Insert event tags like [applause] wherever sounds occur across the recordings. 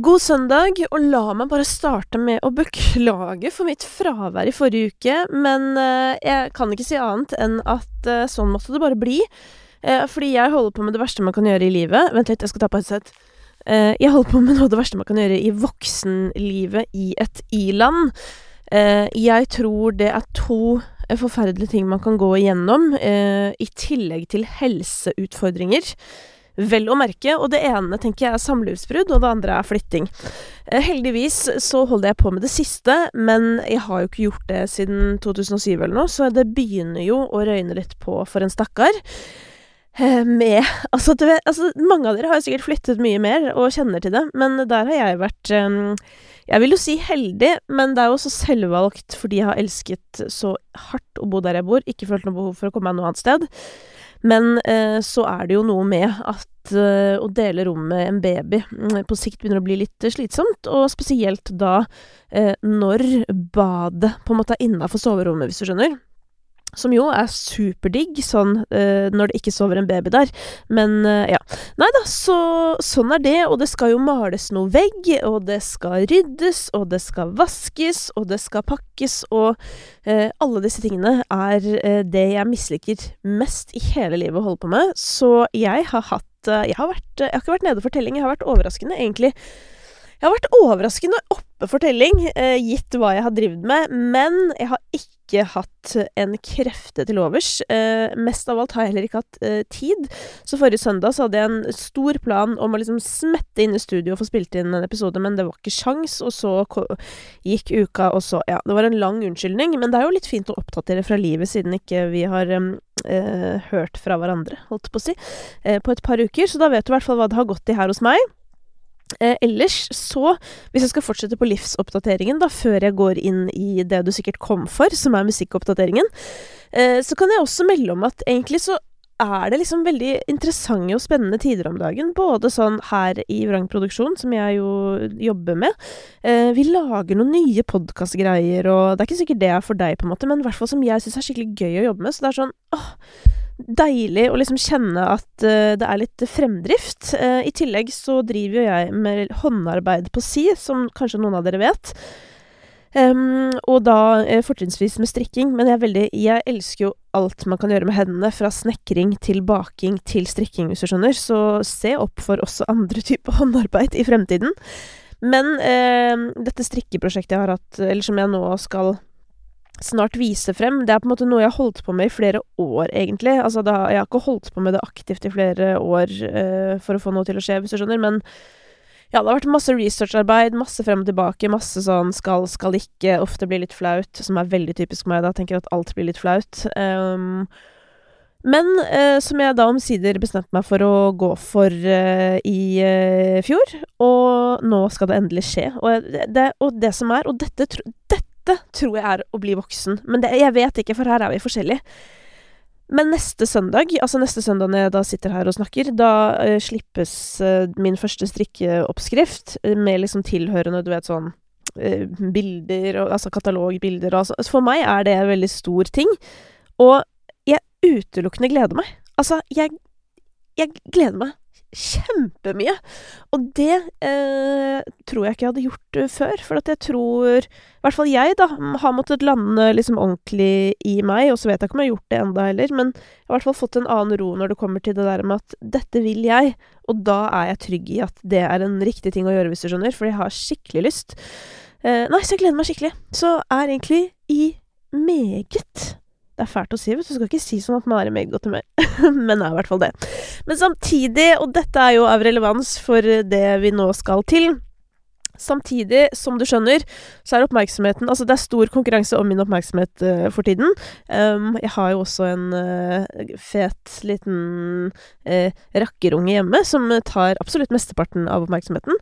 God søndag, og la meg bare starte med å beklage for mitt fravær i forrige uke, men eh, jeg kan ikke si annet enn at eh, sånn måtte det bare bli. Eh, fordi jeg holder på med det verste man kan gjøre i livet. Vent litt, jeg skal ta på headset. sett. jeg holder på med noe av det verste man kan gjøre i voksenlivet i et i-land. Jeg tror det er to forferdelige ting man kan gå igjennom, i tillegg til helseutfordringer. Vel å merke, og det ene tenker jeg er samlivsbrudd, og det andre er flytting. Eh, heldigvis så holder jeg på med det siste, men jeg har jo ikke gjort det siden 2007 eller noe, så det begynner jo å røyne litt på for en stakkar. Eh, med [laughs] altså, vet, altså, mange av dere har jo sikkert flyttet mye mer og kjenner til det, men der har jeg vært um, Jeg vil jo si heldig, men det er jo også selvvalgt fordi jeg har elsket så hardt å bo der jeg bor, ikke følt noe behov for å komme meg noe annet sted. Men eh, så er det jo noe med at eh, å dele rom med en baby mm, på sikt begynner å bli litt slitsomt, og spesielt da eh, når badet på en måte er innafor soverommet, hvis du skjønner. Som jo er superdigg, sånn uh, når det ikke sover en baby der. Men uh, ja. Nei da, så sånn er det. Og det skal jo males noe vegg, og det skal ryddes, og det skal vaskes, og det skal pakkes, og uh, alle disse tingene er det jeg misliker mest i hele livet å holde på med. Så jeg har hatt jeg har, vært, jeg har ikke vært nede for telling, jeg har vært overraskende, egentlig. Jeg har vært overraskende oppe for telling, gitt hva jeg har drevet med, men jeg har ikke ikke hatt en krefte til overs. Eh, mest av alt har jeg heller ikke hatt eh, tid. Så forrige søndag så hadde jeg en stor plan om å liksom smette inn i studio og få spilt inn en episode, men det var ikke sjans, og så gikk uka, og så Ja, det var en lang unnskyldning, men det er jo litt fint å oppdatere fra livet, siden ikke vi har eh, hørt fra hverandre, holdt på å si, eh, på et par uker. Så da vet du i hvert fall hva det har gått i her hos meg. Eh, ellers så, hvis jeg skal fortsette på livsoppdateringen, da, før jeg går inn i det du sikkert kom for, som er musikkoppdateringen, eh, så kan jeg også melde om at egentlig så er det liksom veldig interessante og spennende tider om dagen. Både sånn her i Vrang Produksjon, som jeg jo jobber med. Eh, vi lager noen nye podkastgreier, og det er ikke sikkert det er for deg, på en måte, men i hvert fall som jeg syns er skikkelig gøy å jobbe med. Så det er sånn åh, deilig å liksom kjenne at uh, det er litt fremdrift. Uh, I tillegg så driver jo jeg med håndarbeid på si, som kanskje noen av dere vet. Um, og da uh, fortrinnsvis med strikking, men jeg, veldig, jeg elsker jo alt man kan gjøre med hendene, fra snekring til baking til strikking, hvis du skjønner, så se opp for også andre typer [laughs] håndarbeid i fremtiden. Men dette strikkeprosjektet jeg har hatt, eller som jeg nå skal snart vise frem. Det er på en måte noe jeg har holdt på med i flere år, egentlig. Altså, da, jeg har ikke holdt på med det aktivt i flere år uh, for å få noe til å skje, hvis du skjønner, men ja, det har vært masse researcharbeid, masse frem og tilbake, masse sånn skal, skal ikke, ofte blir litt flaut, som er veldig typisk meg, da. Tenker at alt blir litt flaut. Um, men uh, som jeg da omsider bestemte meg for å gå for uh, i uh, fjor, og nå skal det endelig skje. Og det, og det som er, og dette, dette dette tror jeg er å bli voksen, men det, jeg vet ikke, for her er vi forskjellige. Men neste søndag, altså neste søndag når jeg da sitter her og snakker, da uh, slippes uh, min første strikkeoppskrift uh, med liksom tilhørende, du vet, sånn bilder og Altså katalogbilder og altså. For meg er det en veldig stor ting, og jeg utelukkende gleder meg. Altså, jeg, jeg gleder meg kjempemye. Og det eh, tror jeg ikke jeg hadde gjort uh, før. For at jeg tror, i hvert fall jeg, da, har måttet lande liksom ordentlig i meg. Og så vet jeg ikke om jeg har gjort det enda heller, men jeg har i hvert fall fått en annen ro når det kommer til det der med at dette vil jeg. Og da er jeg trygg i at det er en riktig ting å gjøre, hvis du skjønner. For jeg har skikkelig lyst. Eh, nei, så jeg gleder meg skikkelig. Så er egentlig i meget det er fælt å si, vet du. Skal ikke si sånn at man er i meget godt humør. Men er i hvert fall det. Men samtidig, og dette er jo av relevans for det vi nå skal til Samtidig, som du skjønner, så er oppmerksomheten Altså, det er stor konkurranse om min oppmerksomhet uh, for tiden. Um, jeg har jo også en uh, fet liten uh, rakkerunge hjemme som tar absolutt mesteparten av oppmerksomheten.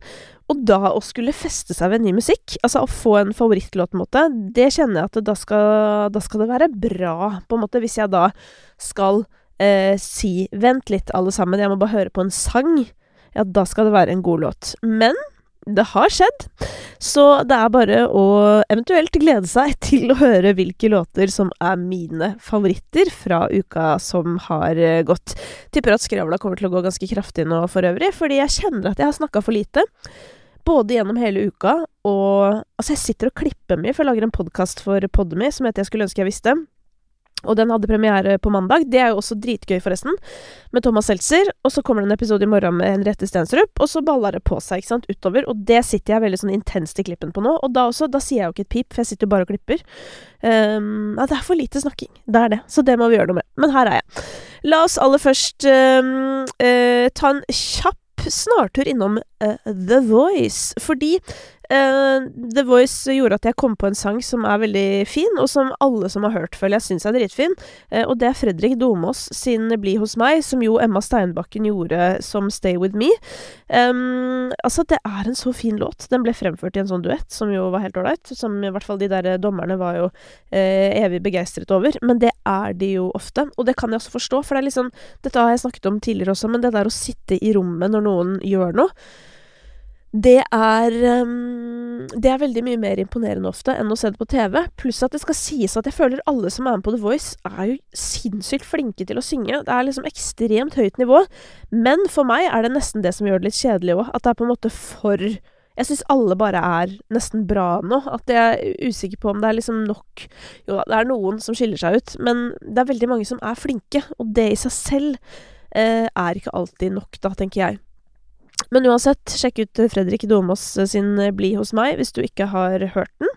Og da å skulle feste seg ved ny musikk, altså å få en favorittlåt, på en måte, det kjenner jeg at da skal, da skal det være bra, på en måte, hvis jeg da skal si 'vent litt, alle sammen, jeg må bare høre på en sang', ja, da skal det være en god låt. Men det har skjedd. Så det er bare å eventuelt glede seg [laughs] til å høre hvilke låter som er mine favoritter fra uka som har eh, gått. Tipper at skravla kommer til å gå ganske kraftig nå for øvrig, fordi jeg kjenner at jeg har snakka for lite. Både gjennom hele uka og Altså, jeg sitter og klipper mye, for jeg lager en podkast for Podmy som heter Jeg skulle ønske jeg visste. Og den hadde premiere på mandag. Det er jo også dritgøy, forresten. Med Thomas Seltzer. Og så kommer det en episode i morgen med Henriette Stensrup. Og så baller det på seg, ikke sant, utover. Og det sitter jeg veldig sånn intenst i klippen på nå. Og da også, da sier jeg jo ikke et pip, for jeg sitter jo bare og klipper. Um, ja, det er for lite snakking. Det er det. Så det må vi gjøre noe med. Men her er jeg. La oss aller først um, uh, ta en kjapp snartur innom The Voice. Fordi Uh, The Voice gjorde at jeg kom på en sang som er veldig fin, og som alle som har hørt, føler jeg syns er dritfin. Uh, og det er Fredrik Domås sin Bli hos meg, som jo Emma Steinbakken gjorde som Stay With Me. Um, altså, det er en så fin låt. Den ble fremført i en sånn duett, som jo var helt ålreit. Som i hvert fall de der dommerne var jo uh, evig begeistret over. Men det er de jo ofte, og det kan jeg også forstå, for det er liksom Dette har jeg snakket om tidligere også, men det der å sitte i rommet når noen gjør noe det er um, Det er veldig mye mer imponerende ofte enn å se det på TV. Pluss at det skal sies at jeg føler alle som er med på The Voice, er jo sinnssykt flinke til å synge. Det er liksom ekstremt høyt nivå. Men for meg er det nesten det som gjør det litt kjedelig òg. At det er på en måte for Jeg syns alle bare er nesten bra nå. At jeg er usikker på om det er liksom nok Jo det er noen som skiller seg ut, men det er veldig mange som er flinke. Og det i seg selv eh, er ikke alltid nok, da, tenker jeg. Men uansett, sjekk ut Fredrik Domås sin Bli hos meg, hvis du ikke har hørt den.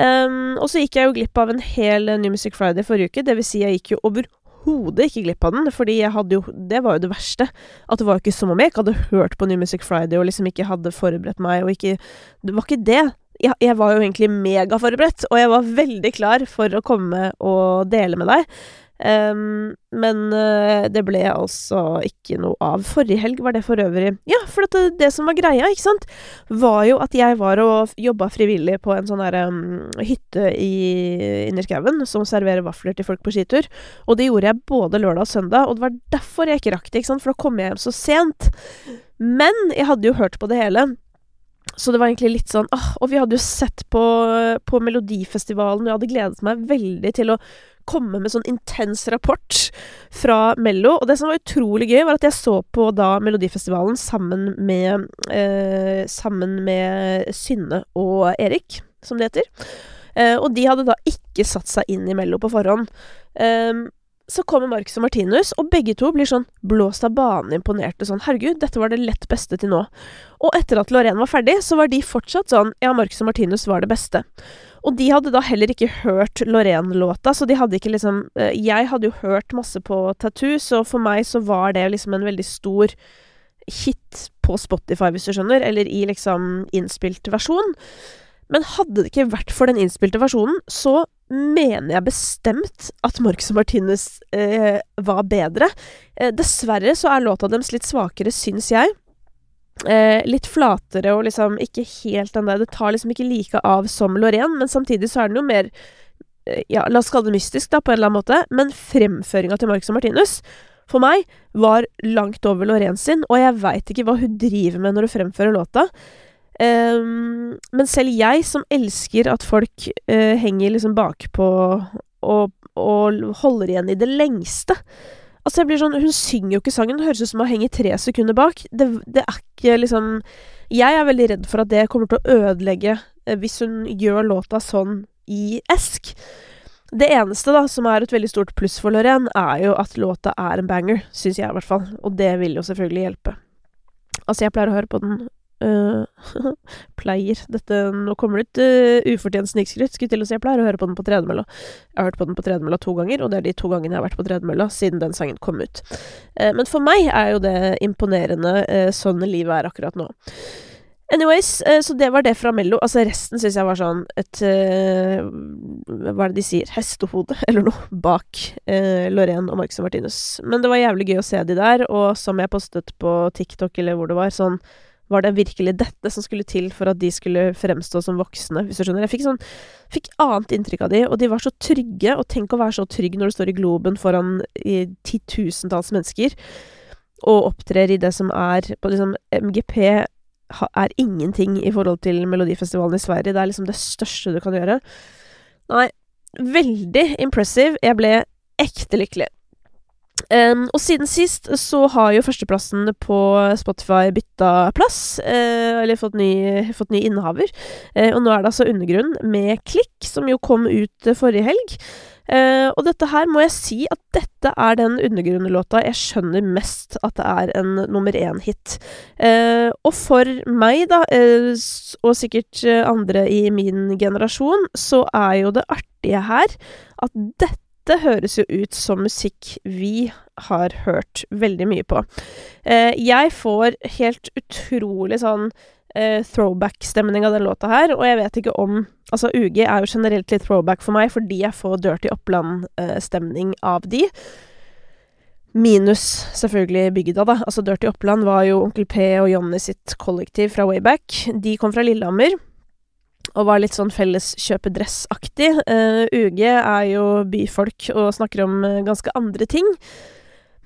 Um, og så gikk jeg jo glipp av en hel New Music Friday forrige uke. Det vil si, jeg gikk jo overhodet ikke glipp av den, fordi jeg hadde jo Det var jo det verste. At det var jo ikke som om jeg ikke hadde hørt på New Music Friday og liksom ikke hadde forberedt meg, og ikke Det var ikke det. Jeg, jeg var jo egentlig megaforberedt, og jeg var veldig klar for å komme og dele med deg. Um, men uh, det ble altså ikke noe av. Forrige helg var det for øvrig Ja, for det, det, som var greia, ikke sant, var jo at jeg var og jobba frivillig på en sånn derre um, hytte i Innerskauen som serverer vafler til folk på skitur. Og det gjorde jeg både lørdag og søndag, og det var derfor jeg ikke rakk det, ikke sant, for da kom jeg hjem så sent. Men jeg hadde jo hørt på det hele. Så det var egentlig litt sånn ah, Og vi hadde jo sett på, på Melodifestivalen, og jeg hadde gledet meg veldig til å komme med sånn intens rapport fra Mello. Og det som var utrolig gøy, var at jeg så på da Melodifestivalen sammen med eh, Sammen med Synne og Erik, som det heter. Eh, og de hadde da ikke satt seg inn i Mello på forhånd. Eh, så kommer Marcus og Martinus, og begge to blir sånn blåst av banen imponerte. Sånn 'herregud, dette var det lett beste til nå'. Og etter at Lorraine var ferdig, så var de fortsatt sånn 'ja, Marcus og Martinus var det beste'. Og de hadde da heller ikke hørt Lorraine-låta, så de hadde ikke liksom eh, Jeg hadde jo hørt masse på Tattoo, så for meg så var det liksom en veldig stor hit på Spotify, hvis du skjønner, eller i liksom innspilt versjon. Men hadde det ikke vært for den innspilte versjonen, så mener jeg bestemt at Marcus og Martinez eh, var bedre. Eh, dessverre så er låta deres litt svakere, syns jeg. Eh, litt flatere og liksom ikke helt den der Det tar liksom ikke like av som Lorraine, men samtidig så er den jo mer eh, Ja, la oss kalle det mystisk, da, på en eller annen måte, men fremføringa til Marcus og Martinus for meg var langt over Lorraine sin, og jeg veit ikke hva hun driver med når hun fremfører låta. Um, men selv jeg, som elsker at folk uh, henger liksom bakpå og, og holder igjen i det lengste, Altså, jeg blir sånn Hun synger jo ikke sangen. Det høres ut som hun henger tre sekunder bak. Det, det, er ikke liksom Jeg er veldig redd for at det kommer til å ødelegge uh, hvis hun gjør låta sånn i esk. Det eneste da, som er et veldig stort pluss for Lorraine, er jo at låta er en banger, syns jeg i hvert fall. Og det vil jo selvfølgelig hjelpe. Altså, jeg pleier å høre på den [laughs] pleier Dette Nå kommer det ut uh, ufortjent snikskryt. Skulle til å si jeg pleier å høre på den på tredemølla. Jeg har hørt på den på tredemølla to ganger, og det er de to gangene jeg har vært på tredemølla siden den sangen kom ut. Uh, men for meg er jo det imponerende sånn livet er akkurat nå. Anyways, så det var det fra Mello. Altså, resten syns jeg var sånn et Hva er det de sier? Hestehode, [laughs] eller noe, bak Lorraine og Marcus og Martinus. Men det var jævlig gøy å se de der, og som jeg postet på TikTok, eller hvor det var, sånn var det virkelig dette som skulle til for at de skulle fremstå som voksne, hvis du skjønner? Jeg fikk sånn Fikk annet inntrykk av de, og de var så trygge, og tenk å være så trygg når du står i Globen foran titusentalls mennesker, og opptrer i det som er på liksom MGP er ingenting i forhold til Melodifestivalen i Sverige. Det er liksom det største du kan gjøre. Nei, veldig impressive. Jeg ble ekte lykkelig. Um, og siden sist så har jo førsteplassen på Spotify bytta plass, uh, eller fått ny, fått ny innehaver. Uh, og nå er det altså Undergrunn med Klikk, som jo kom ut uh, forrige helg. og dette her må jeg si at dette er den undergrunnlåta jeg skjønner mest at det er en nummer én-hit. og for meg, da, og sikkert andre i min generasjon, så er jo det artige her at dette dette høres jo ut som musikk vi har hørt veldig mye på. Eh, jeg får helt utrolig sånn eh, throwback-stemning av den låta her, og jeg vet ikke om Altså, UG er jo generelt litt throwback for meg, fordi jeg får Dirty Oppland-stemning eh, av de. Minus selvfølgelig bygda, da. Altså, Dirty Oppland var jo Onkel P og Johnny sitt kollektiv fra Wayback. De kom fra Lillehammer og var litt sånn felleskjøpedressaktig. Uh, UG er jo byfolk og snakker om uh, ganske andre ting.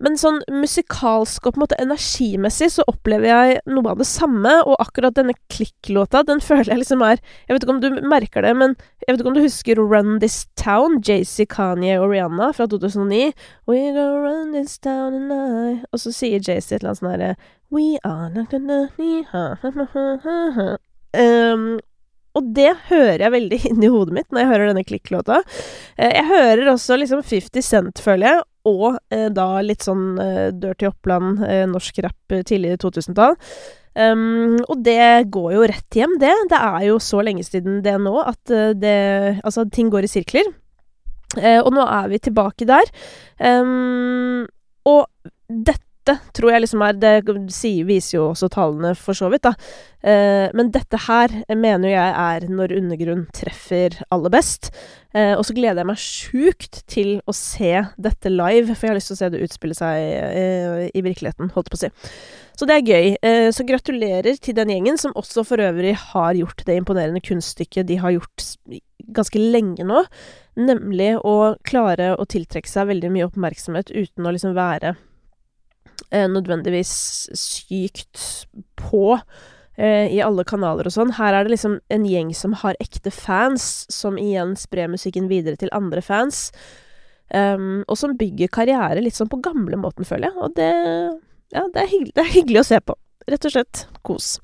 Men sånn musikalsk og på en måte energimessig så opplever jeg noe av det samme, og akkurat denne klikklåta, den [laughs] føler jeg liksom er Jeg vet ikke om du merker det, men jeg vet ikke om du husker Run This Town, JC, Kanye og Rihanna fra 2009? We gonna run this town I Og så sier JC et eller annet sånn herre We are not gonna need ha. Um, og det hører jeg veldig inni hodet mitt når jeg hører denne klikklåta. Eh, jeg hører også liksom 50 Cent, føler jeg, og eh, da litt sånn eh, Dirty Oppland, norsk rapp tidlig 2000-tall. Um, og det går jo rett hjem, det. Det er jo så lenge siden det nå at det Altså, ting går i sirkler. Uh, og nå er vi tilbake der. Um, og dette dette tror jeg liksom er Det viser jo også tallene, for så vidt, da. Eh, men dette her mener jeg er når undergrunn treffer aller best. Eh, og så gleder jeg meg sjukt til å se dette live, for jeg har lyst til å se det utspille seg eh, i virkeligheten, holdt på å si. Så det er gøy. Så gratulerer til den gjengen, som også for øvrig har gjort det imponerende kunststykket de har gjort ganske lenge nå, nemlig å klare å tiltrekke seg veldig mye oppmerksomhet uten å liksom være nødvendigvis sykt på eh, i alle kanaler og sånn. Her er det liksom en gjeng som har ekte fans, som igjen sprer musikken videre til andre fans. Um, og som bygger karriere litt sånn på gamlemåten, føler jeg. Og det Ja, det er, hyggelig, det er hyggelig å se på. Rett og slett kos.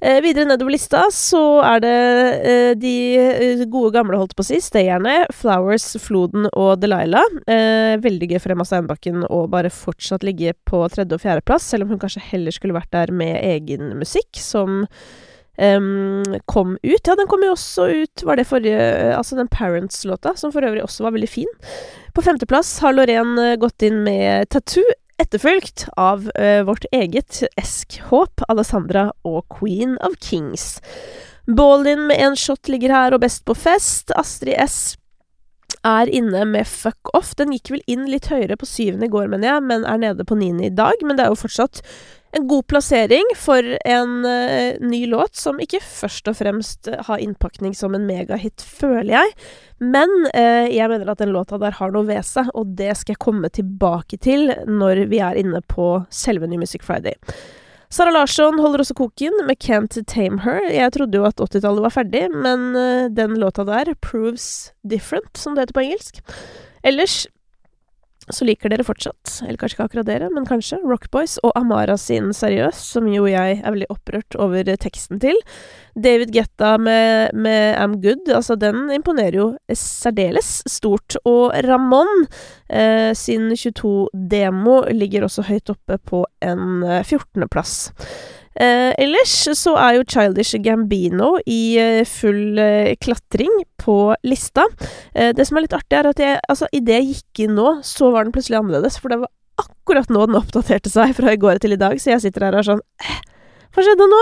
Eh, videre nedover lista så er det eh, de eh, gode gamle, holdt på å si, stayerne. Flowers, Floden og Delilah. Eh, veldig gøy for Emma Steinbakken å bare fortsatt ligge på tredje- og fjerdeplass, selv om hun kanskje heller skulle vært der med egen musikk, som Um, kom ut. Ja, den kom jo også ut Var det forrige Altså den Parents-låta, som for øvrig også var veldig fin. På femteplass har Lorraine gått inn med Tattoo, etterfulgt av uh, vårt eget Esk-håp, Alessandra og Queen of Kings. Ballin med én shot ligger her, og Best på fest. Astrid S er inne med Fuck Off. Den gikk vel inn litt høyere på syvende i går, mener jeg, men er nede på niende i dag. Men det er jo fortsatt en god plassering for en uh, ny låt som ikke først og fremst har innpakning som en megahit, føler jeg. Men uh, jeg mener at den låta der har noe ved seg, og det skal jeg komme tilbake til når vi er inne på selve New Music Friday. Sara Larsson holder også koken med Can't Tame Her. Jeg trodde jo at 80-tallet var ferdig, men uh, den låta der, Proves Different, som det heter på engelsk. Ellers så liker dere fortsatt, eller kanskje ikke akkurat dere, men kanskje, Rockboys og Amara sin Seriøs, som jo jeg er veldig opprørt over teksten til. David Getta med, med Am Good, altså den imponerer jo særdeles stort. Og Ramón eh, sin 22-demo ligger også høyt oppe på en 14.-plass. Eh, Eh, ellers så er jo Childish Gambino i eh, full eh, klatring på lista. Eh, det som er litt artig, er at jeg, altså, idet jeg gikk inn nå, så var den plutselig annerledes. For det var akkurat nå den oppdaterte seg fra i går til i dag, så jeg sitter her og er sånn eh, hva skjedde nå?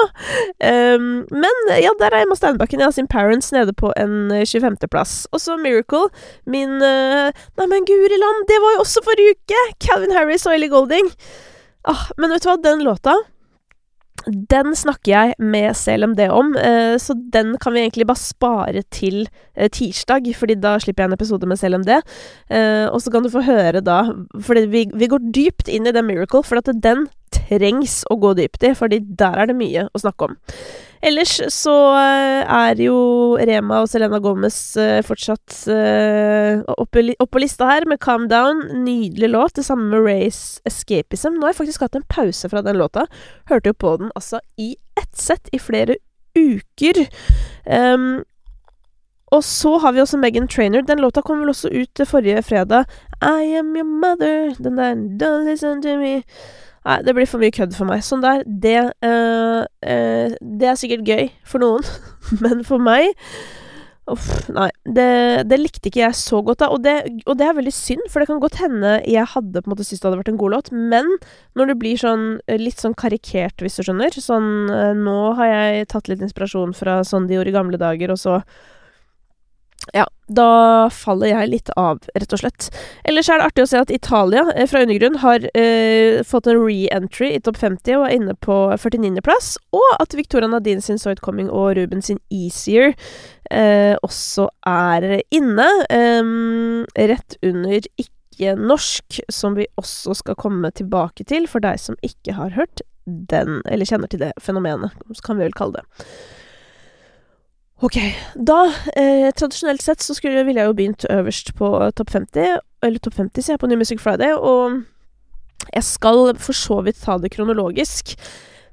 Um, men ja, der er Emma Steinbakken, ja, sin Parents nede på en 25.-plass. Og så Miracle, min uh, Neimen, guri land, det var jo også forrige uke! Calvin Harris og Ellie Golding. Ah, men vet du hva, den låta den snakker jeg med CLMD om, eh, så den kan vi egentlig bare spare til eh, tirsdag, fordi da slipper jeg en episode med CLMD. Eh, og så kan du få høre da, For vi, vi går dypt inn i The Miracle, for at den trengs å gå dypt i, fordi der er det mye å snakke om. Ellers så eh, er jo Rema og Selena Gomez eh, fortsatt oppe, opp på lista her med Calm Down. Nydelig låt. Det samme med Rays Escapism. Nå har jeg faktisk hatt en pause fra den låta. Hørte jo på den altså i ett sett i flere uker. Um, og så har vi også Megan Trainer. Den låta kom vel også ut forrige fredag. I am your mother. Den der Don't listen to me. Nei, det blir for mye kødd for meg. Sånn der, det uh, Det er sikkert gøy for noen, [laughs] men for meg Uff, nei. Det, det, likte ikke jeg så godt, da. Og det, og det, er veldig synd, for det kan godt hende jeg hadde på en måte syntes det hadde vært en god låt, men når det blir sånn litt sånn karikert, hvis du skjønner Sånn uh, Nå har jeg tatt litt inspirasjon fra sånn de gjorde i gamle dager, og så ja, da faller jeg litt av, rett og slett. Ellers er det artig å se at Italia eh, fra undergrunn har eh, fått en re-entry i topp 50 og er inne på 49.-plass, og at Victoria Nadine sin So It Coming og Ruben sin Easier eh, også er inne. rett under ikke norsk, som vi også skal komme tilbake til, for deg som ikke har hørt den, eller kjenner til det fenomenet, så kan vi vel kalle det. Ok, da eh, Tradisjonelt sett så skulle, ville jeg jo begynt øverst på topp 50, eller topp 50, sier jeg, på New Music Friday, og jeg skal for så vidt ta det kronologisk.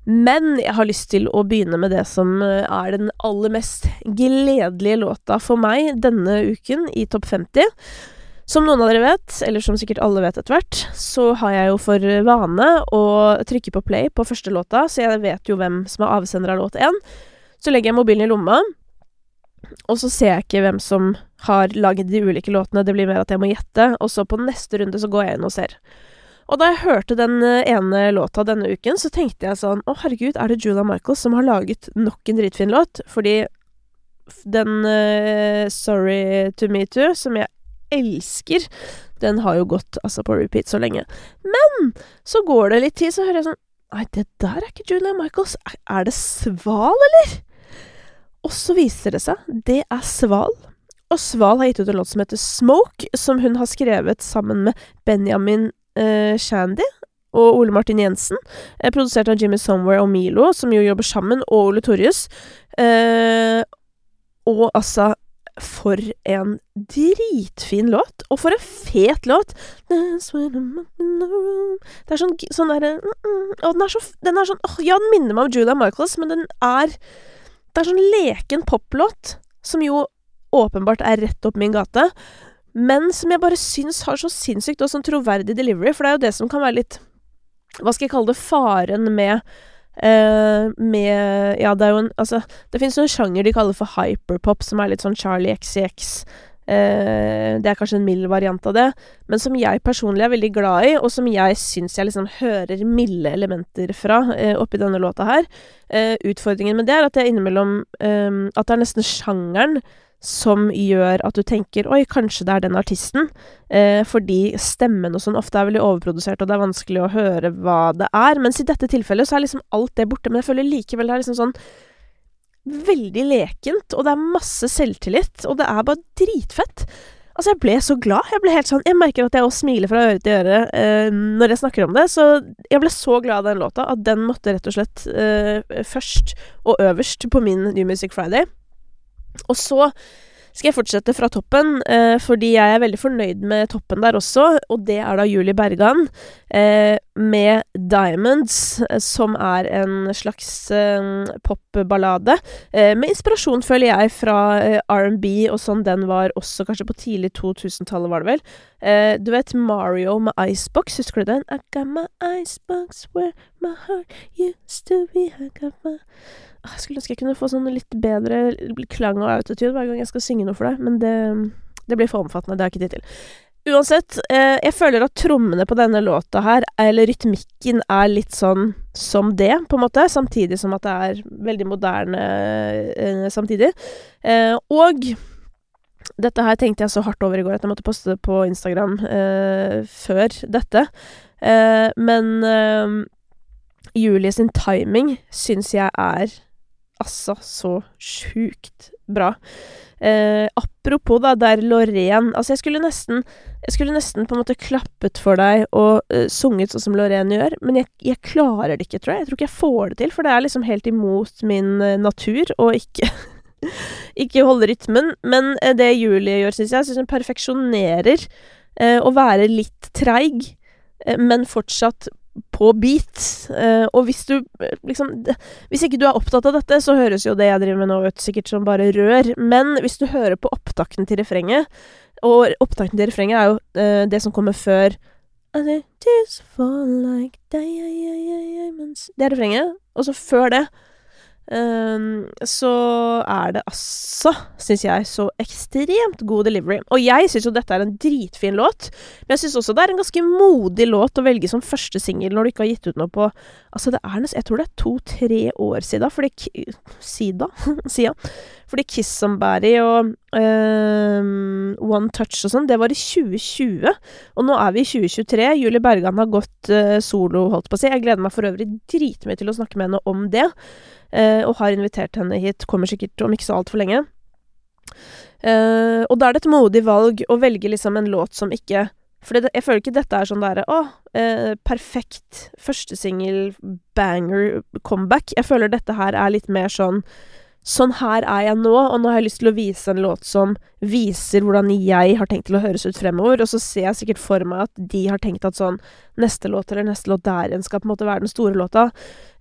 Men jeg har lyst til å begynne med det som eh, er den aller mest gledelige låta for meg denne uken i topp 50. Som noen av dere vet, eller som sikkert alle vet etter hvert, så har jeg jo for vane å trykke på play på første låta, så jeg vet jo hvem som er avsender av låt én. Så legger jeg mobilen i lomma, og så ser jeg ikke hvem som har laget de ulike låtene, det blir mer at jeg må gjette, og så på neste runde så går jeg inn og ser. Og da jeg hørte den eh, ene låta denne uken, så tenkte jeg sånn Å, herregud, er det Julia Michaels som har laget nok en dritfin låt? Fordi den uh, Sorry to me too, som jeg elsker, den har jo gått altså på repeat så lenge. Men så går det litt tid, så hører jeg sånn Nei, det der er ikke Julia Michaels. Er det Sval, eller? Og så viser det seg, det er Sval. Og Sval har gitt ut en låt som heter Smoke, som hun har skrevet sammen med Benjamin eh, Shandy og Ole Martin Jensen. Eh, produsert av Jimmy Somewhere og Milo, som jo jobber sammen, og Ole Torjus. Eh, og altså For en dritfin låt! Og for en fet låt! Det er sånn, sånn derre mm, mm, Og den er så Den er sånn åh, Ja, den minner meg om Julia Michaels, men den er det er sånn leken poplåt, som jo åpenbart er rett opp min gate, men som jeg bare syns har så sinnssykt og sånn troverdig delivery, for det er jo det som kan være litt Hva skal jeg kalle det? Faren med Uh, med Ja, det er jo en Altså, det fins en sjanger de kaller for hyperpop, som er litt sånn Charlie XCX det er kanskje en mild variant av det, men som jeg personlig er veldig glad i, og som jeg syns jeg liksom hører milde elementer fra eh, oppi denne låta her. Eh, utfordringen med det er at det er innimellom ehm, At det er nesten sjangeren som gjør at du tenker 'oi, kanskje det er den artisten', eh, fordi stemmen og sånn ofte er veldig overprodusert, og det er vanskelig å høre hva det er. Mens i dette tilfellet så er liksom alt det borte, men jeg føler likevel det er liksom sånn veldig lekent, og det er masse selvtillit, og det er bare dritfett. Altså, jeg ble så glad. Jeg ble helt sånn Jeg merker at jeg også smiler fra øre til øre eh, når jeg snakker om det. Så jeg ble så glad av den låta at den måtte rett og slett eh, først og øverst på min New Music Friday. Og så skal jeg fortsette fra toppen, eh, fordi jeg er veldig fornøyd med toppen der også, og det er da Julie Bergan eh, med 'Diamonds', eh, som er en slags eh, popballade. Eh, med inspirasjon, føler jeg, fra eh, R&B og sånn den var også kanskje på tidlig 2000-tallet, var det vel. du vet Mario med Icebox, husker du den? I got my icebox where my heart used to be. I got my jeg skulle ønske jeg kunne få sånn litt bedre klang og autotune hver gang jeg skal synge noe for deg, men det, det blir for omfattende. Det har jeg ikke tid til. Uansett, eh, jeg føler at trommene på denne låta her, eller rytmikken, er litt sånn som det, på en måte, samtidig som at det er veldig moderne eh, samtidig. Eh, og dette her tenkte jeg så hardt over i går at jeg måtte poste det på Instagram eh, før dette. Eh, men eh, Julie sin timing syns jeg er Altså, så sjukt bra. Eh, apropos, da, der Lorraine Altså, jeg skulle nesten Jeg skulle nesten på en måte klappet for deg og uh, sunget sånn som Lorraine gjør, men jeg, jeg, klarer det ikke, tror jeg. Jeg tror ikke jeg får det til, for det er liksom helt imot min uh, natur å ikke [laughs] ikke holde rytmen. Men uh, det Julie gjør, syns jeg, syns hun perfeksjonerer å være litt treig, men fortsatt på beat. Uh, og hvis du liksom Hvis ikke du er opptatt av dette, så høres jo det jeg driver med nå ut sikkert som bare rør. Men hvis du hører på opptakten til refrenget, og opptakten til refrenget er jo uh, det som kommer før Det er refrenget. Og så før det Um, så er det altså, syns jeg, så ekstremt god delivery. Og jeg syns jo dette er en dritfin låt, men jeg syns også det er en ganske modig låt å velge som første singel når du ikke har gitt ut noe på Altså, det er Jeg tror det er to-tre år siden, fordi Sida? Sida. [laughs] Fordi Kiss Somebody og um, One Touch og sånn, det var i 2020. Og nå er vi i 2023. Julie Bergan har gått uh, solo, holdt på å si. Jeg gleder meg for øvrig dritmye til å snakke med henne om det. Uh, og har invitert henne hit. Kommer sikkert om ikke så altfor lenge. Uh, og da er det et modig valg å velge liksom en låt som ikke For jeg føler ikke dette er sånn derre Å, uh, perfekt førstesingel, banger, comeback. Jeg føler dette her er litt mer sånn Sånn her er jeg nå, og nå har jeg lyst til å vise en låt som viser hvordan jeg har tenkt til å høres ut fremover, og så ser jeg sikkert for meg at de har tenkt at sånn Neste låt eller neste låt der igjen skal på en måte være den store låta.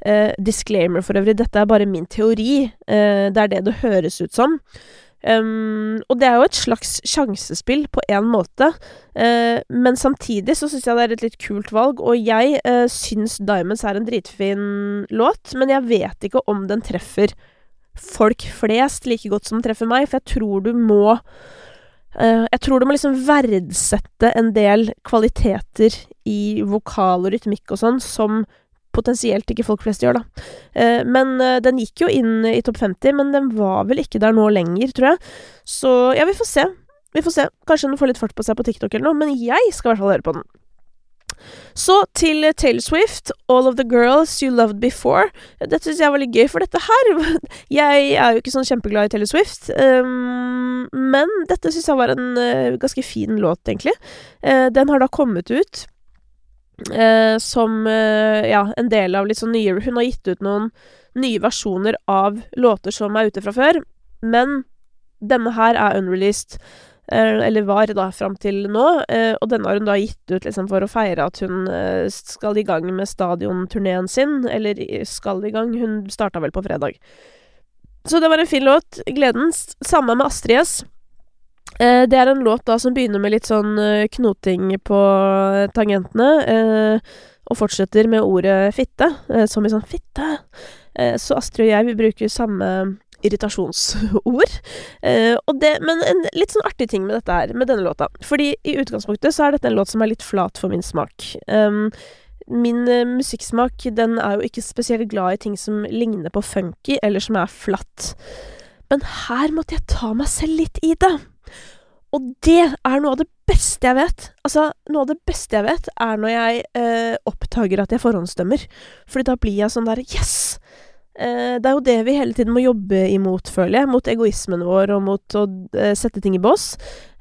Eh, disclaimer for øvrig, dette er bare min teori. Eh, det er det det høres ut som. Um, og det er jo et slags sjansespill på én måte, uh, men samtidig så syns jeg det er et litt kult valg, og jeg uh, syns Diamonds er en dritfin låt, men jeg vet ikke om den treffer folk flest like godt som treffer meg, for jeg tror du må uh, Jeg tror du må liksom verdsette en del kvaliteter i vokal og rytmikk og sånn som potensielt ikke folk flest gjør, da. Uh, men uh, den gikk jo inn i topp 50, men den var vel ikke der nå lenger, tror jeg. Så ja, vi får se. Vi får se. Kanskje den får litt fart på seg på TikTok eller noe, men jeg skal i hvert fall høre på den. Så til Taylor Swift, 'All of the Girls You Loved Before'. Dette syns jeg var litt gøy, for dette her [laughs] Jeg er jo ikke sånn kjempeglad i Taylor Swift, um, men dette syns jeg var en uh, ganske fin låt, egentlig. Uh, den har da kommet ut uh, som ja, en del av litt sånn nye Hun har gitt ut noen nye versjoner av låter som er ute fra før, men denne her er unreleased. Eh, eller var da fram til nå. Eh, og denne har hun da gitt ut liksom for å feire at hun eh, skal i gang med stadionturneen sin. Eller skal i gang. Hun starta vel på fredag. Så det var en fin låt. Gledens. Samme med Astrid S. Det er en låt da som begynner med litt sånn knoting på tangentene, og fortsetter med ordet fitte, som i sånn fitte. Så Astrid og jeg, vi bruker samme irritasjonsord. Uh, det, men en litt sånn artig ting med dette her, med denne låta. Fordi i utgangspunktet så er dette en låt som er litt flat for min smak. Um, min uh, musikksmak den er jo ikke spesielt glad i ting som ligner på funky, eller som er flatt. Men her måtte jeg ta meg selv litt i det. Og det er noe av det beste jeg vet. Altså, noe av det beste jeg vet, er når jeg eh, oppdager at jeg forhåndsdømmer. Fordi da blir jeg sånn der Yes! Eh, det er jo det vi hele tiden må jobbe imot, føler jeg. Mot egoismen vår og mot å eh, sette ting i bås.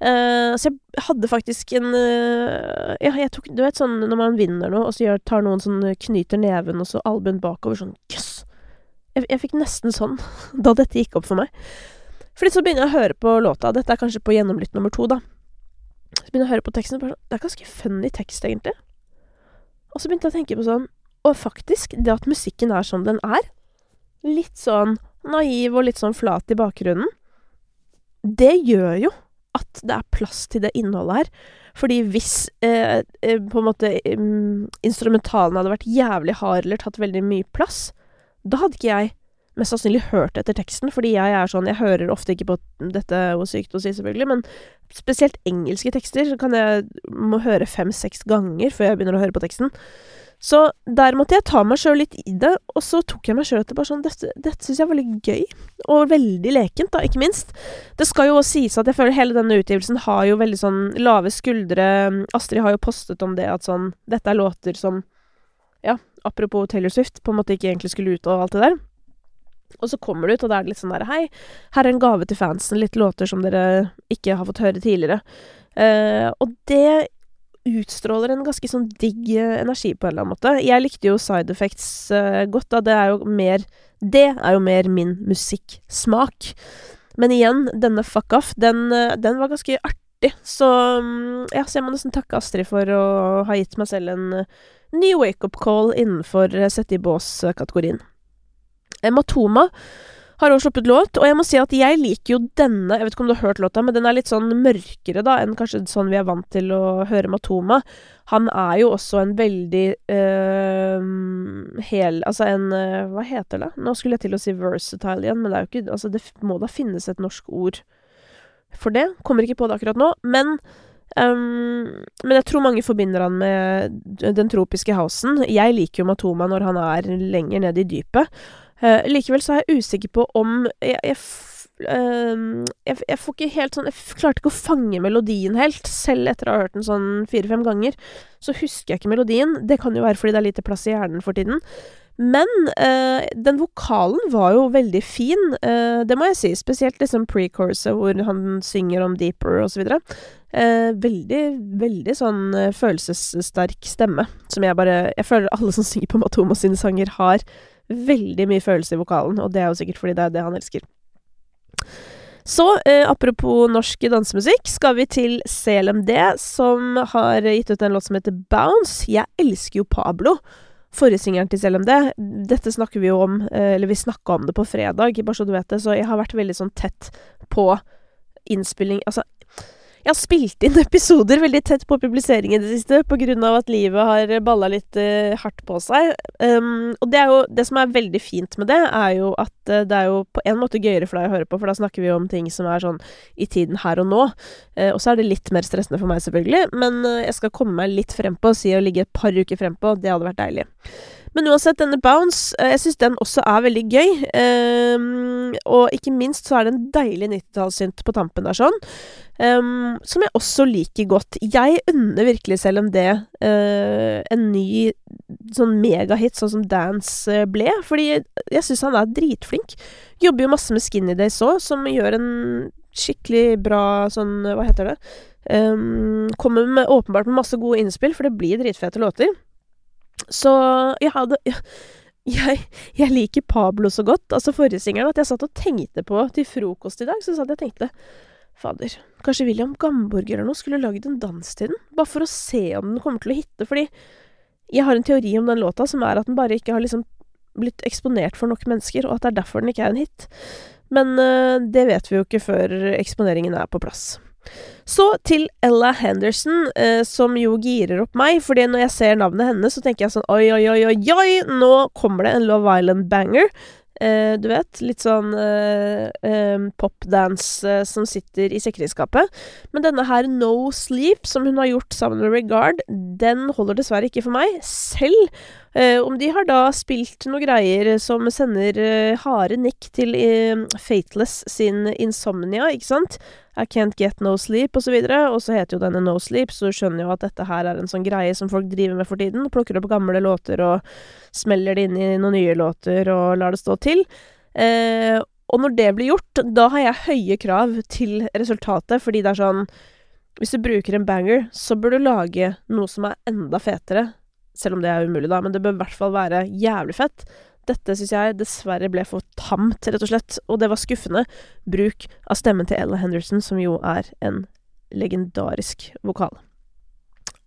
Eh, så jeg hadde faktisk en Ja, jeg tok Du vet sånn når man vinner noe, og så tar noen sånn Knyter neven og så albuen bakover sånn Jøss! Jeg, jeg, fikk nesten sånn [laughs] da dette gikk opp for meg. Fordi så begynner jeg å høre på låta. Dette er kanskje på gjennomlytt nummer to, da. Så begynner jeg å høre på teksten. Sånn, det er ganske funny tekst, egentlig. Og så begynte jeg å tenke på sånn Og faktisk, det at musikken er som den er litt sånn naiv og litt sånn flat i bakgrunnen, det gjør jo at det er plass til det innholdet her. Fordi hvis eh, eh, på en måte um, instrumentalen hadde vært jævlig hard eller tatt veldig mye plass, da hadde ikke jeg mest sannsynlig hørt etter teksten, fordi jeg er sånn Jeg hører ofte ikke på dette hvor sykt å si, selvfølgelig, men spesielt engelske tekster så kan jeg må høre fem-seks ganger før jeg begynner å høre på teksten. Så der måtte jeg ta meg sjøl litt i det, og så tok jeg meg sjøl etter bare sånn Dette, dette syns jeg var litt gøy, og veldig lekent, da, ikke minst. Det skal jo også sies at jeg føler hele denne utgivelsen har jo veldig sånn lave skuldre. Astrid har jo postet om det at sånn Dette er låter som Ja, apropos Taylor Swift, på en måte ikke egentlig skulle ut og alt det der. Og så kommer du ut, og da er det litt sånn der Hei, her er en gave til fansen. Litt låter som dere ikke har fått høre tidligere. Eh, og det utstråler en ganske sånn digg eh, energi på en eller annen måte. Jeg likte jo Side Effects eh, godt, da. Det er jo mer Det er jo mer min musikksmak. Men igjen, denne Fuck Off, den, eh, den var ganske artig. Så mm, ja, så jeg må nesten takke Astrid for å ha gitt meg selv en eh, ny wake-up call innenfor sette i bås-kategorien. Matoma har også sluppet låt, og jeg må si at jeg liker jo denne Jeg vet ikke om du har hørt låta, men den er litt sånn mørkere da enn kanskje sånn vi er vant til å høre Matoma. Han er jo også en veldig øh, hel Altså en øh, Hva heter det? Nå skulle jeg til å si versatile igjen, men det er jo ikke Altså, det må da finnes et norsk ord for det. Kommer ikke på det akkurat nå, men Um, men jeg tror mange forbinder han med den tropiske housen. Jeg liker jo Matoma når han er lenger nede i dypet. Uh, likevel så er jeg usikker på om Jeg, jeg, uh, jeg, jeg får ikke helt sånn Jeg klarte ikke å fange melodien helt, selv etter å ha hørt den sånn fire-fem ganger. Så husker jeg ikke melodien. Det kan jo være fordi det er lite plass i hjernen for tiden. Men uh, den vokalen var jo veldig fin, uh, det må jeg si. Spesielt liksom pre-courset hvor han synger om deeper og så videre. Veldig, veldig sånn følelsessterk stemme, som jeg bare Jeg føler alle som synger på Matomo sine sanger, har veldig mye følelse i vokalen, og det er jo sikkert fordi det er det han elsker. Så, eh, apropos norsk dansemusikk, skal vi til CLMD, som har gitt ut en låt som heter Bounce. Jeg elsker jo Pablo, forrige til CLMD. Dette snakker vi jo om, eh, eller vi snakka om det på fredag, bare så du vet det, så jeg har vært veldig sånn tett på innspilling Altså, jeg har spilt inn [laughs] episoder veldig tett på publisering i det siste, av at livet har balla litt uh, hardt på seg. Um, og det jo Det som er veldig fint med det, er jo at uh, det er jo på en måte gøyere for deg å høre på, for da snakker vi jo om ting som er sånn i tiden her og nå. Uh, og så er det litt mer stressende for meg, selvfølgelig, men jeg skal komme meg litt frempå, si å ligge et par uker frempå, det hadde vært deilig. Men uansett, denne Bounce, jeg syns den også er veldig gøy. Um, og ikke minst så er det en deilig 90-tallssynt på tampen der sånn. Um, som jeg også liker godt. Jeg unner virkelig, selv om det uh, en ny sånn megahit, sånn som Dance ble. Fordi jeg syns han er dritflink. Jobber jo masse med Skinny Days òg, som gjør en skikkelig bra sånn Hva heter det? Um, kommer med, åpenbart med masse gode innspill, for det blir dritfete låter. Så jeg hadde jeg, jeg, liker Pablo så godt, altså forrige at jeg satt og tenkte på til frokost i dag, så satt jeg og tenkte Fader, kanskje William Gamborger eller noe skulle lagd en dans til den? Bare for å se om den kommer til å hitte, fordi jeg har en teori om den låta som er at den bare ikke har liksom blitt eksponert for nok mennesker, og at det er derfor den ikke er en hit. Men uh, det vet vi jo ikke før eksponeringen er på plass. Så til Ella Henderson, eh, som jo girer opp meg, fordi når jeg ser navnet hennes, så tenker jeg sånn oi, oi, oi, oi, oi, nå kommer det en Love Island-banger. Eh, du vet, litt sånn eh, popdance uh, som sitter i sekkeredskapet. Men denne her No Sleep, som hun har gjort sammen med Regard, den holder dessverre ikke for meg. Selv om de har da spilt noe greier som sender harde nikk til Fateless sin Insomnia, ikke sant? I Can't Get No Sleep, og så. Og så heter jo denne No Sleep, så du skjønner jo at dette her er en sånn greie som folk driver med for tiden. Plukker opp gamle låter og smeller det inn i noen nye låter og lar det stå til. Eh, og når det blir gjort, da har jeg høye krav til resultatet, fordi det er sånn Hvis du bruker en banger, så bør du lage noe som er enda fetere. Selv om det er umulig, da, men det bør i hvert fall være jævlig fett. Dette syns jeg dessverre ble for tamt, rett og slett, og det var skuffende bruk av stemmen til Ella Henderson, som jo er en legendarisk vokal.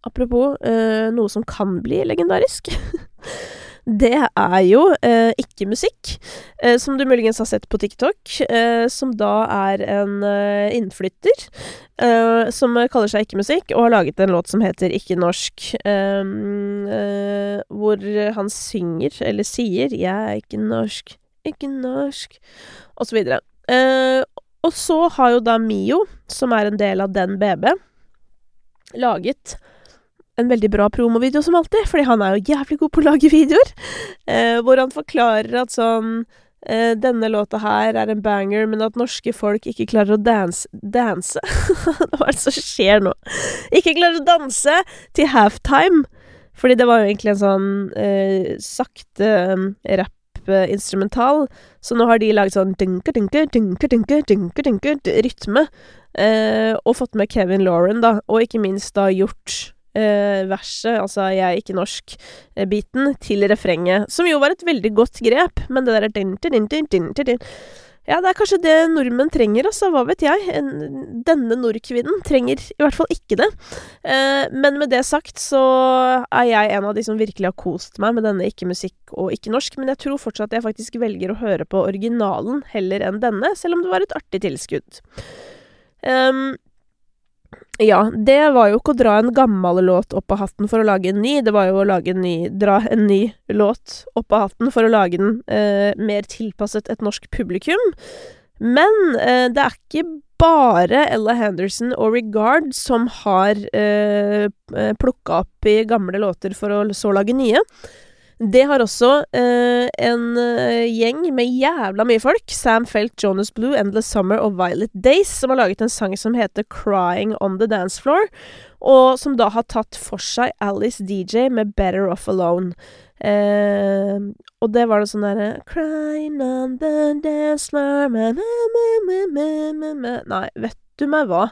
Apropos øh, noe som kan bli legendarisk. [laughs] det er jo eh, ikke musikk, eh, som du muligens har sett på TikTok, eh, som da er en eh, innflytter eh, som kaller seg Ikke musikk, og har laget en låt som heter Ikke norsk, eh, hvor han synger, eller sier 'Jeg er ikke norsk, ikke norsk', og så videre. og så har jo da Mio, som er en del av Den BB, laget en veldig bra promovideo som alltid, fordi han er jo jævlig god på å lage videoer. Eh, hvor han forklarer at sånn eh, Denne låta her er en banger, men at norske folk ikke klarer å dance Danse? [laughs] Hva er det som skjer nå? Ikke klarer å danse til halftime. Fordi det var jo egentlig en sånn eh, sakte um, rapp instrumental, Så nå har de laget sånn dynke, dynke, dynke, dynke, dynke, dynke, rytme. Eh, og fått med Kevin Lauren, da. Og ikke minst da gjort eh, verset, altså 'jeg er ikke norsk'-biten, til refrenget. Som jo var et veldig godt grep, men det derre ja, det er kanskje det nordmenn trenger, altså. Hva vet jeg. En, denne nordkvinnen trenger i hvert fall ikke det. Eh, men med det sagt så er jeg en av de som virkelig har kost meg med denne ikke-musikk og ikke-norsk. Men jeg tror fortsatt jeg faktisk velger å høre på originalen heller enn denne, selv om det var et artig tilskudd. Um, ja, det var jo ikke å dra en gammel låt opp av hatten for å lage en ny, det var jo å lage en ny, dra en ny låt opp av hatten for å lage den eh, mer tilpasset et norsk publikum. Men eh, det er ikke bare Ella Henderson og Regard som har eh, plukka opp i gamle låter for å så lage nye. Det har også eh, en eh, gjeng med jævla mye folk. Sam Felt, Jonas Blue, Endless Summer og Violet Days, som har laget en sang som heter Crying On The Dance Floor, og som da har tatt for seg Alice DJ med Better Off Alone. Eh, og det var noe sånn derre Crying on the dance floor Nei, vet du meg hva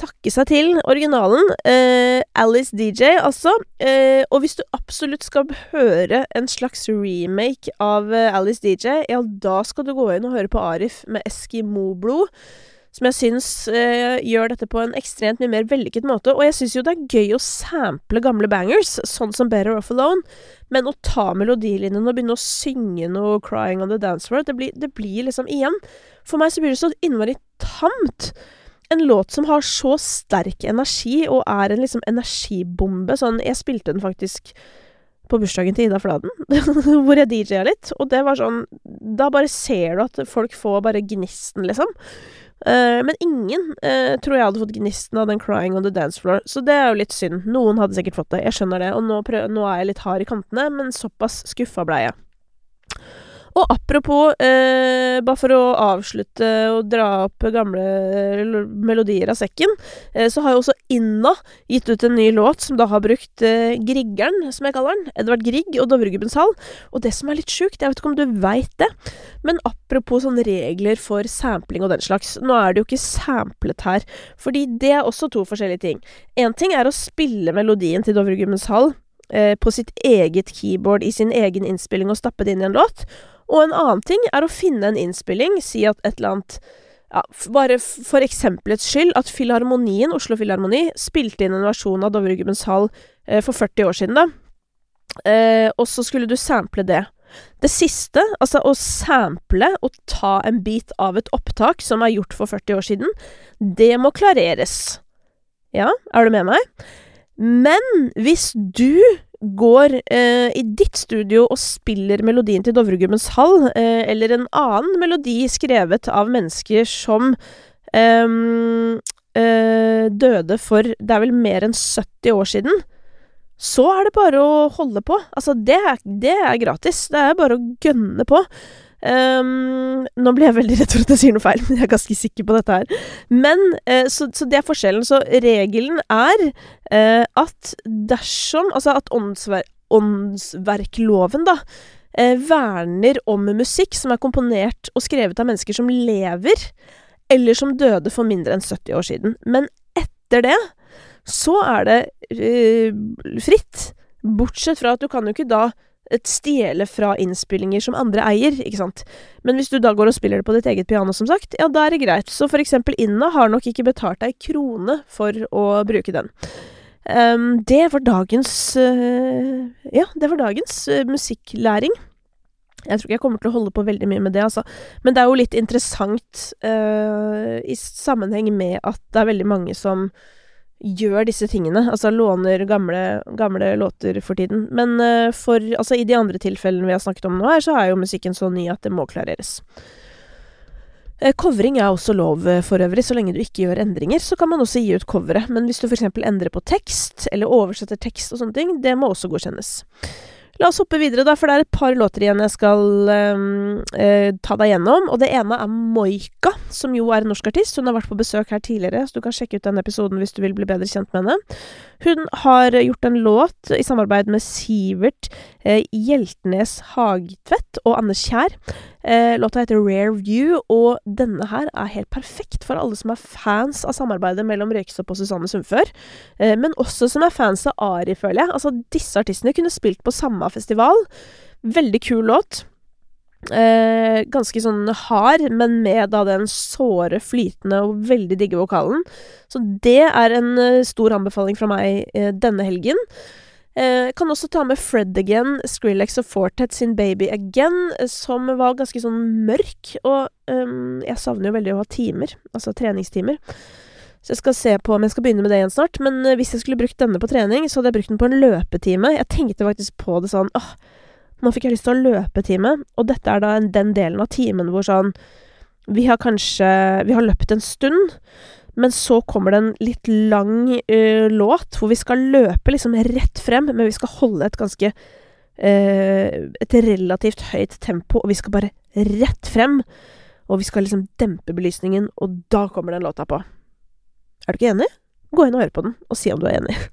takke seg til originalen. Eh, Alice DJ, altså. Eh, og hvis du absolutt skal høre en slags remake av eh, Alice DJ, ja, da skal du gå inn og høre på Arif med Eskimo-blod. Som jeg syns eh, gjør dette på en ekstremt mye mer vellykket måte. Og jeg syns jo det er gøy å sample gamle bangers, sånn som Better Off Alone. Men å ta melodilinjene og begynne å synge noe 'Crying on the Dance World, det blir, det blir liksom igjen For meg så blir det så innmari tamt en låt som har så sterk energi, og er en liksom energibombe. Sånn, jeg spilte den faktisk på bursdagen til Ida Fladen, [laughs] hvor jeg DJ-a litt, og det var sånn Da bare ser du at folk får bare gnisten, liksom. Uh, men ingen uh, tror jeg hadde fått gnisten av den 'Crying on the Dance Floor', så det er jo litt synd. Noen hadde sikkert fått det, jeg skjønner det, og nå, nå er jeg litt hard i kantene, men såpass skuffa blei jeg. Og apropos, eh, bare for å avslutte og dra opp gamle eh, melodier av sekken, eh, så har jo også Inna gitt ut en ny låt som da har brukt eh, Griggeren, som jeg kaller den. Edvard Grieg og Dovregubbens hall. Og det som er litt sjukt, jeg vet ikke om du veit det, men apropos sånne regler for sampling og den slags, nå er det jo ikke samplet her, fordi det er også to forskjellige ting. Én ting er å spille melodien til Dovregubbens hall eh, på sitt eget keyboard i sin egen innspilling og stappe det inn i en låt. Og en annen ting er å finne en innspilling, si at et eller annet ja, bare for eksempelets skyld, at Filharmonien, Oslo Filharmoni, spilte inn en versjon av Dovregubbens hall eh, for 40 år siden, da. Eh, og så skulle du sample det. Det siste, altså å sample og ta en bit av et opptak som er gjort for 40 år siden, det må klareres. Ja, er du med meg? Men hvis du går eh, i ditt studio og spiller melodien til Dovregubbens hall, eh, eller en annen melodi skrevet av mennesker som ehm, eh, døde for det er vel mer enn 70 år siden, så er det bare å holde på. Altså, det er, det er gratis. Det er bare å gønne på. Um, nå blir jeg veldig redd for at jeg sier noe feil, men jeg er ganske sikker på dette her. Men, uh, så, så, det er forskjellen. Så regelen er uh, at dersom Altså at åndsver åndsverkloven, da, uh, verner om musikk som er komponert og skrevet av mennesker som lever, eller som døde for mindre enn 70 år siden. Men etter det så er det fritt. Bortsett fra at du kan jo ikke da stjele fra innspillinger som andre eier, ikke sant. Men hvis du da går og spiller det på ditt eget piano, som sagt, ja, da er det greit. Så for eksempel Inna har nok ikke betalt deg krone for å bruke den. Um, det var dagens uh, Ja, det var dagens uh, musikklæring. Jeg tror ikke jeg kommer til å holde på veldig mye med det, altså. Men det er jo litt interessant uh, i sammenheng med at det er veldig mange som gjør disse tingene. Altså låner gamle, gamle låter for tiden. Men uh, for Altså, i de andre tilfellene vi har snakket om nå her, så er jo musikken så ny at det må klareres. Uh, er også lov uh, for øvrig, så lenge du ikke gjør endringer. Så kan man også gi ut coveret. Men hvis du f.eks. endrer på tekst, eller oversetter tekst og sånne ting, det må også godkjennes. La oss hoppe videre, da, for det er et par låter igjen jeg skal um, uh, ta deg gjennom. Og det ene er Moika, som jo er en norsk artist. Hun har vært på besøk her tidligere, så du kan sjekke ut den episoden hvis du vil bli bedre kjent med henne. Hun har gjort en låt i samarbeid med Sivert uh, Hjeltnes Hagtvedt og Anne Kjær. Uh, låta heter Rare View, og denne her er helt perfekt for alle som er fans av samarbeidet mellom Røykestopp og Susanne Sundfør. men også som er fans av Ari, føler jeg. Altså, disse artistene kunne spilt på samme festival. Veldig kul låt. Eh, ganske sånn hard, men med da den såre, flytende og veldig digge vokalen. Så det er en uh, stor anbefaling fra meg eh, denne helgen. Eh, kan også ta med Fred Again, Skrillex og Fortet sin Baby Again, som var ganske sånn mørk. Og um, jeg savner jo veldig å ha timer, altså treningstimer. Så jeg skal se på om jeg skal begynne med det igjen snart. Men uh, hvis jeg skulle brukt denne på trening, så hadde jeg brukt den på en løpetime. Jeg tenkte faktisk på det sånn åh, nå fikk jeg lyst til å løpetime. Og dette er da den delen av timen hvor sånn Vi har kanskje Vi har løpt en stund, men så kommer det en litt lang uh, låt hvor vi skal løpe liksom rett frem, men vi skal holde et ganske uh, Et relativt høyt tempo, og vi skal bare rett frem. Og vi skal liksom dempe belysningen, og da kommer den låta på. Er du ikke enig? Gå inn og hør på den, og si om du er enig. [laughs]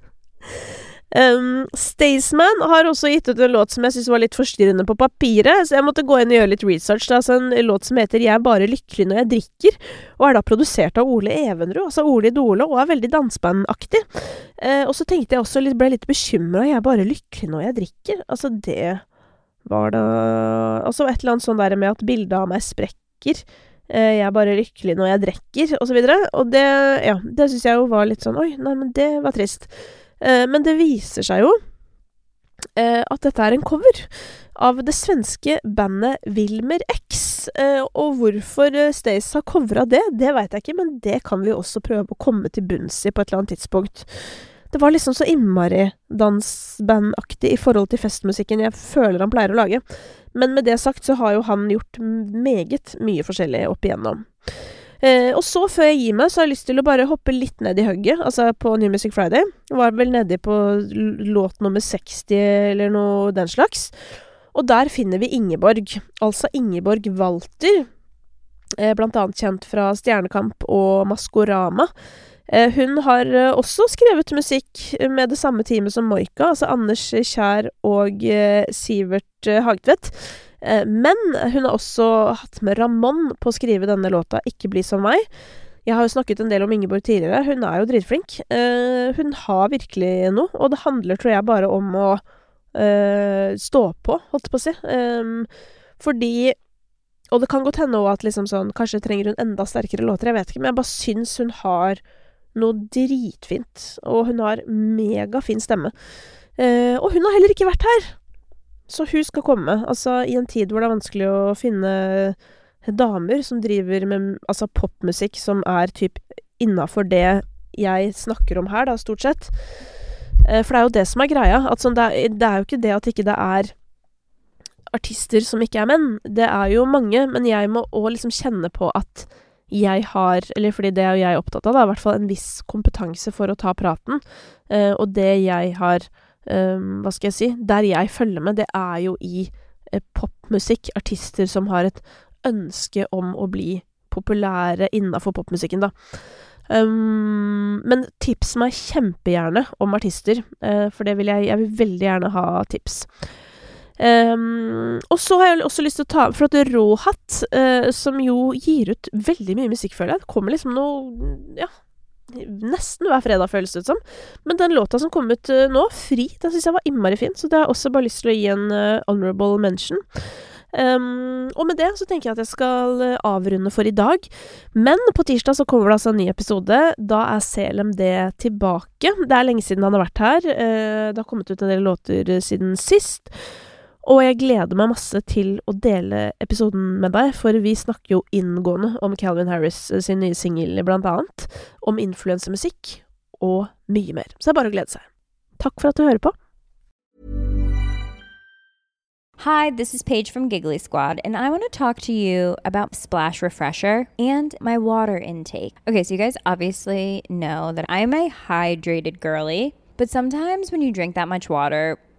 Um, Staysman har også gitt ut en låt som jeg syntes var litt forstyrrende på papiret, så jeg måtte gå inn og gjøre litt research. Det er en låt som heter 'Jeg er bare lykkelig når jeg drikker', og er da produsert av Ole Evenrud, altså Ole Idole, og er veldig dansebandaktig. Uh, og så tenkte jeg også ble litt bekymra. 'Jeg er bare lykkelig når jeg drikker'. Altså, det var da Altså et eller annet sånn der med at bildet av meg sprekker. Eh, jeg er bare lykkelig når jeg drikker, og så videre. Og det, ja, det syns jeg jo var litt sånn Oi, nei, men det var trist. Eh, men det viser seg jo eh, at dette er en cover av det svenske bandet Wilmer X. og hvorfor Stace har covra det, det veit jeg ikke, men det kan vi også prøve å komme til bunns i på et eller annet tidspunkt. Det var liksom så innmari dansbandaktig i forhold til festmusikken jeg føler han pleier å lage. Men med det sagt så har jo han gjort meget mye forskjellig opp igjennom. Eh, og så, før jeg gir meg, så har jeg lyst til å bare hoppe litt ned i hugget, altså på New Music Friday. Var vel nedi på låt nummer 60 eller noe den slags. Og der finner vi Ingeborg, altså Ingeborg Walter. Eh, blant annet kjent fra Stjernekamp og Maskorama. Eh, hun har eh, også skrevet musikk med det samme teamet som Moika, altså Anders Kjær og eh, Sivert Hagtvedt. Men hun har også hatt med Ramón på å skrive denne låta 'Ikke bli som meg'. Jeg har jo snakket en del om Ingeborg tidligere. Hun er jo dritflink. hun har virkelig noe, og det handler, tror jeg, bare om å stå på, holdt på å si. Ehm, fordi Og det kan godt hende òg at liksom sånn Kanskje trenger hun enda sterkere låter, jeg vet ikke, men jeg bare syns hun har noe dritfint. Og hun har megafin stemme. Eh, og hun har heller ikke vært her! Så hun skal komme. Altså, i en tid hvor det er vanskelig å finne damer som driver med altså popmusikk som er typ innafor det jeg snakker om her, da, stort sett. Eh, for det er jo det som er greia. At sånn, det, er, det er jo ikke det at ikke det er artister som ikke er menn. Det er jo mange, men jeg må òg liksom kjenne på at jeg har, eller fordi det er jeg opptatt av, da, i hvert fall en viss kompetanse for å ta praten. Eh, og det jeg har eh, Hva skal jeg si? Der jeg følger med, det er jo i eh, popmusikk. Artister som har et ønske om å bli populære innafor popmusikken, da. Um, men tips meg kjempegjerne om artister, uh, for det vil jeg Jeg vil veldig gjerne ha tips. Um, og så har jeg også lyst til å ta For at Råhatt, uh, som jo gir ut veldig mye musikk, føler jeg Det kommer liksom noe Ja, nesten hver fredag, føles det ut som. Men den låta som kom ut uh, nå, 'Fri', den syns jeg var innmari fin, så det har jeg også bare lyst til å gi en uh, honorable mention. Um, og med det så tenker jeg at jeg skal avrunde for i dag. Men på tirsdag så kommer det altså en ny episode. Da er CLMD tilbake. Det er lenge siden han har vært her. Uh, det har kommet ut en del låter siden sist. Og jeg gleder meg masse til å dele episoden med deg, for vi snakker jo inngående om Calvin Harris eh, sin nye singel, blant annet. Om influensemusikk og mye mer. Så det er bare å glede seg. Takk for at du hører på. Hi, this is Paige from Giggly Squad, and I want to talk to you about Splash Refresher and my water intake. Okay, so you guys obviously know that I'm a hydrated girly, but sometimes when you drink that much water,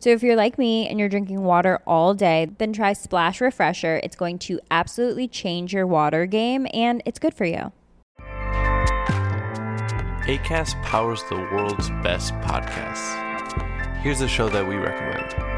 So if you're like me and you're drinking water all day, then try Splash Refresher. It's going to absolutely change your water game and it's good for you. ACAST powers the world's best podcasts. Here's a show that we recommend.